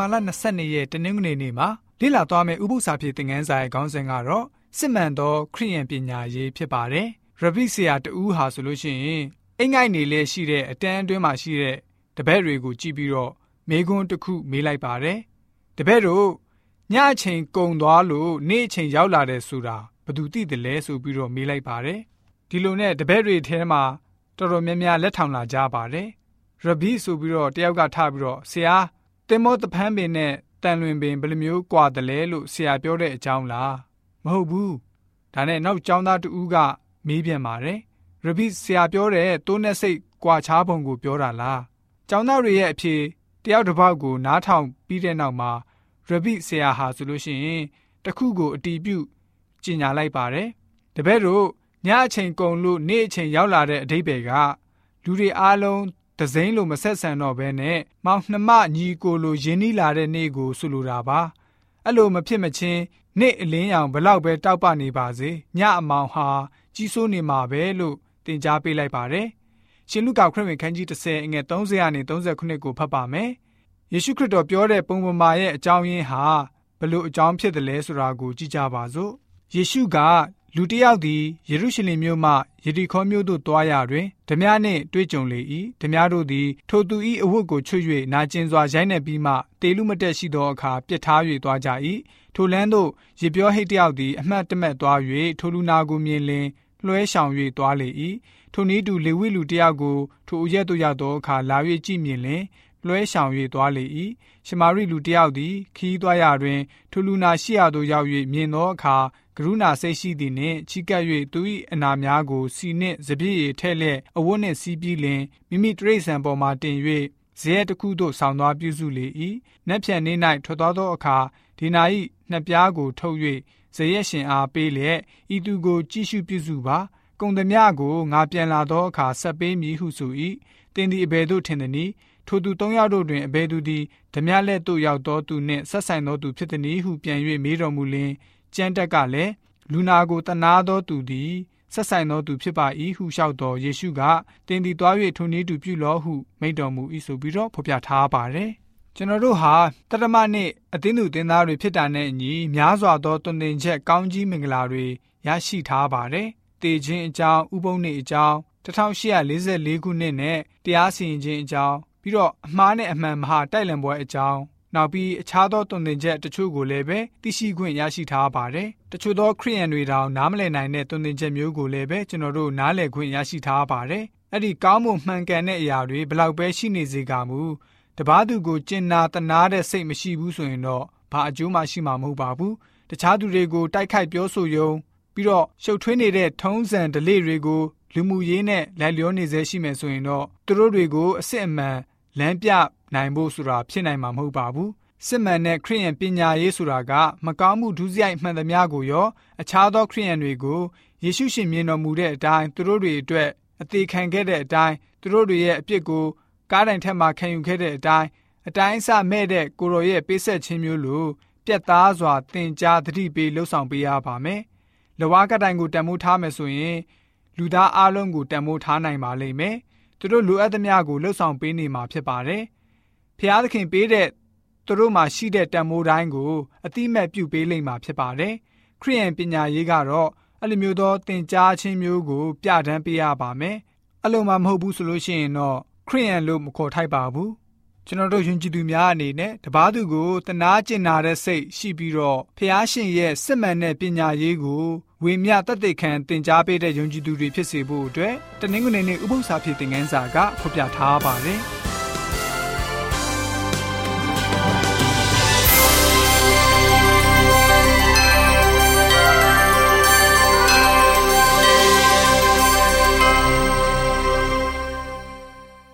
လ22ရက်တနင်္ဂနွေနေ့မှာလေ့လာသွားမယ့်ဥပုသ္စာဖြစ်သင်ခန်းစာရဲ့ခေါင်းစဉ်ကတော့စစ်မှန်သောခရိယန်ပညာရေးဖြစ်ပါတယ်။ရဘိဆရာတူဟာဆိုလို့ရှိရင်အိမ်ငိုက်နေလဲရှိတဲ့အတန်းအတွင်းမှာရှိတဲ့တပည့်တွေကိုကြည့်ပြီးတော့မေကွန်းတစ်ခုမေးလိုက်ပါတယ်။တပည့်တို့ညအချိန်ကုံသွားလို့နေ့အချိန်ရောက်လာတယ်ဆိုတာဘယ်သူသိတယ်လဲဆိုပြီးတော့မေးလိုက်ပါတယ်။ဒီလိုနဲ့တပည့်တွေထဲမှာတော်တော်များများလက်ထောင်လာကြပါတယ်။ရဘိဆိုပြီးတော့တယောက်ကထားပြီးတော့ဆရာ တင်မောတဖန်းပင်နဲ့တန်လွင်ပင်ဘယ်လိုမျိုးကွာတယ်လဲလို့ဆရာပြောတဲ့အကြောင်းလားမဟုတ်ဘူးဒါနဲ့နောက်ကျောင်းသားတူဦးကမေးပြန်ပါတယ်ရဘိဆရာပြောတဲ့တိုးနဲ့စိတ်ကွာခြားပုံကိုပြောတာလားကျောင်းသားတွေရဲ့အဖြေတယောက်တစ်ပေါက်ကိုနားထောင်ပြီးတဲ့နောက်မှာရဘိဆရာဟာဆိုလို့ရှိရင်တခုကိုအတီးပြုတ်ကျင်ညာလိုက်ပါတယ်တပည့်တို့ညအချိန်ကုန်လို့နေ့အချိန်ရောက်လာတဲ့အဓိပ္ပာယ်ကလူတွေအားလုံး ဒဇိမ့်လိုမဆက်ဆံတော့ဘဲနဲ့မောင်နှမညီကိုလိုရင်းနှီးလာတဲ့နေ့ကိုဆိုလိုတာပါအဲ့လိုမဖြစ်မချင်းနေ့အလင်းရောင်ဘလောက်ပဲတောက်ပနေပါစေညအမောင်ဟာကြီးစိုးနေမှာပဲလို့တင် जा ပေးလိုက်ပါတယ်ရှင်လုကာခရစ်ဝင်ခန်းကြီး30အငယ်30ကနေ39ကိုဖတ်ပါမယ်ယေရှုခရစ်တော်ပြောတဲ့ပုံပမာရဲ့အကြောင်းရင်းဟာဘလို့အကြောင်းဖြစ်တယ်လဲဆိုတာကိုကြည့်ကြပါစို့ယေရှုက လူတစ်ယောက်သည်ယေရုရှလင်မြို့မှယေရီခေါမြို့သို့သွားရာတွင်ဓမြနှင့်တွေ့ကြုံလေ၏ဓမြတို့သည်ထိုသူ၏အဝတ်ကိုချွတ်၍နာကျင်စွာရိုက်နှက်ပြီးမှတေလူမတက်ရှိသောအခါပြစ်ထား၍သွားကြ၏ထိုလမ်းသို့ရေပြောဟိတ်တယောက်သည်အမှတ်တမဲ့သွား၍ထိုလူနာကိုမြင်လင်လွှဲဆောင်၍သွားလေ၏ထိုနည်းတူလေဝိလူတယောက်ကိုထိုအရက်သို့ရောက်သောအခါလာ၍ကြည့်မြင်လင် လွှဲဆောင်၍သွားလေ၏ရှမာရိလူတယောက်သည်ခီးသွားရာတွင်ထိုလူနာရှိရာသို့ရောက်၍မြင်သောအခါကရုဏာစိတ်ရှိသည်နှင့်ချီကပ်၍သူ၏အနာများကိုစီနှင့်စပြည့်ရထဲ့လျက်အဝတ်နှင့်စီးပြီးလင်မိမိတရိษံပေါ်မှတင်၍ဇရဲတစ်ခုသို့ဆောင်းသွားပြုစုလေ၏နက်ဖြန်နေ၌ထွက်သွားသောအခါဒီနာ၏နှစ်ပြားကိုထုတ်၍ဇရက်ရှင်အားပေးလျက်ဤသူကိုကြည့်ရှုပြုစုပါကုံသမျှကိုငါပြန်လာသောအခါဆက်ပေးမည်ဟုဆို၏တင်းသည်အဘယ်သို့ထင်သည်နည်း ထိုသူသုံးယောက်တို့တွင်အဘယ်သူသည်ဓမြလက်သို့ရောက်သောသူနှင့်ဆက်ဆိုင်သောသူဖြစ်သည်ဟုပြန်၍မေးတော်မူလျင်ကျမ်းတက်ကလည်းလူနာကိုတနာသောသူသည်ဆက်ဆိုင်သောသူဖြစ်ပါ၏ဟုလျှောက်တော်ယေရှုကတင်းသည်သွား၍ထိုနည်းတူပြုလောဟုမိန့်တော်မူ၏ဆိုပြီးတော့ဖော်ပြထားပါတယ်ကျွန်တော်တို့ဟာတရမနှစ်အသင်းသူတင်သားတွေဖြစ်တာနဲ့အညီများစွာသောတုန်တင်ချက်ကောင်းကြီးမင်္ဂလာတွေရရှိထားပါတယ်။တေခြင်းအကြောင်းဥပုံနေအကြောင်း1844ခုနှစ်နဲ့တရားစီရင်ခြင်းအကြောင်း ပြီးတော့အမှားနဲ့အမှန်မဟာတိုက်လံပွဲအကြောင်းနောက်ပြီးအခြားသောတုန်တင်ချက်တချို့ကိုလည်းပဲသိရှိခွင့်ရရှိထားပါတယ်။တချို့သောခရိယန်တွေတောင်နားမလည်နိုင်တဲ့တုန်တင်ချက်မျိုးကိုလည်းပဲကျွန်တော်တို့နားလည်ခွင့်ရရှိထားပါတယ်။အဲ့ဒီကောင်းမွန်မှန်ကန်တဲ့အရာတွေဘလောက်ပဲရှိနေစေကမူတပားသူကိုကျင်နာတနာတဲ့စိတ်မရှိဘူးဆိုရင်တော့ဘာအကျိုးမှရှိမှာမဟုတ်ပါဘူး။တခြားသူတွေကိုတိုက်ခိုက်ပြောဆိုယုံပြီးတော့ရှုပ်ထွေးနေတဲ့ထုံးစံဓလေ့တွေကိုလူမှုရေးနဲ့လိုက်လျောနေစေရှိမယ်ဆိုရင်တော့သူတို့တွေကိုအစ်စ်အမှန် လမ်းပြနိုင်ဖို့ဆိုတာဖြစ်နိုင်မှာမဟုတ်ပါဘူးစစ်မှန်တဲ့ခရိယန်ပညာရေးဆိုတာကမကောင်းမှုဒုစရိုက်မှန်သမျှကိုရောအခြားသောခရိယန်တွေကိုယေရှုရှင်မြင်တော်မူတဲ့အတိုင်းသူတို့တွေအတွက်အသေးခံခဲ့တဲ့အတိုင်းသူတို့တွေရဲ့အပြစ်ကိုကားတိုင်ထက်မှခံယူခဲ့တဲ့အတိုင်းအတိုင်းအဆမဲ့တဲ့ကိုရောရဲ့ပေးဆက်ခြင်းမျိုးလိုပြက်သားစွာသင်ကြားသတိပေးလှုပ်ဆောင်ပေးရပါမယ်။လဝါကတိုင်ကိုတန်မိုးထားမယ်ဆိုရင် လူသားအလုံးကိုတန်မိုးထားနိုင်ပါလိမ့်မယ်။ သူတို့လိုအပ်သမျှကိုလှုပ်ဆောင်ပေးနေမှာဖြစ်ပါတယ်။ဖျားသခင်ပေးတဲ့သူတို့မှာရှိတဲ့တန်မိုးတိုင်းကိုအတိမတ်ပြုပေးလိမ့်မှာဖြစ်ပါတယ်။ခရိယန်ပညာရေးကတော့အဲ့လိုမျိုးသောသင်ကြားခြင်းမျိုးကို ပြဋ္ဌာန်းပေးရပါမယ်။အဲ့လိုမှမဟုတ်ဘူးဆိုလို့ရှိရင်တော့ခရိယန်လို့မခေါ်ထိုက်ပါဘူး။ ကျွန်တော်တို့ယဉ်ကျေးသူများအနေနဲ့တပားသူကိုတနာကျင်နာတဲ့စိတ်ရှိပြီးတော့ဖះရှင်ရဲ့စစ်မှန်တဲ့ပညာရေးကိုဝေမျှတက်တဲ့ခံသင်ကြားပေးတဲ့ယုံကြည်သူတွေဖြစ်စေဖို့အတွက်တနင်္ဂနွေနေ့ဥပုသ္စာဖြစ်တဲ့ငန်းစာကဖော်ပြထားပါတယ်။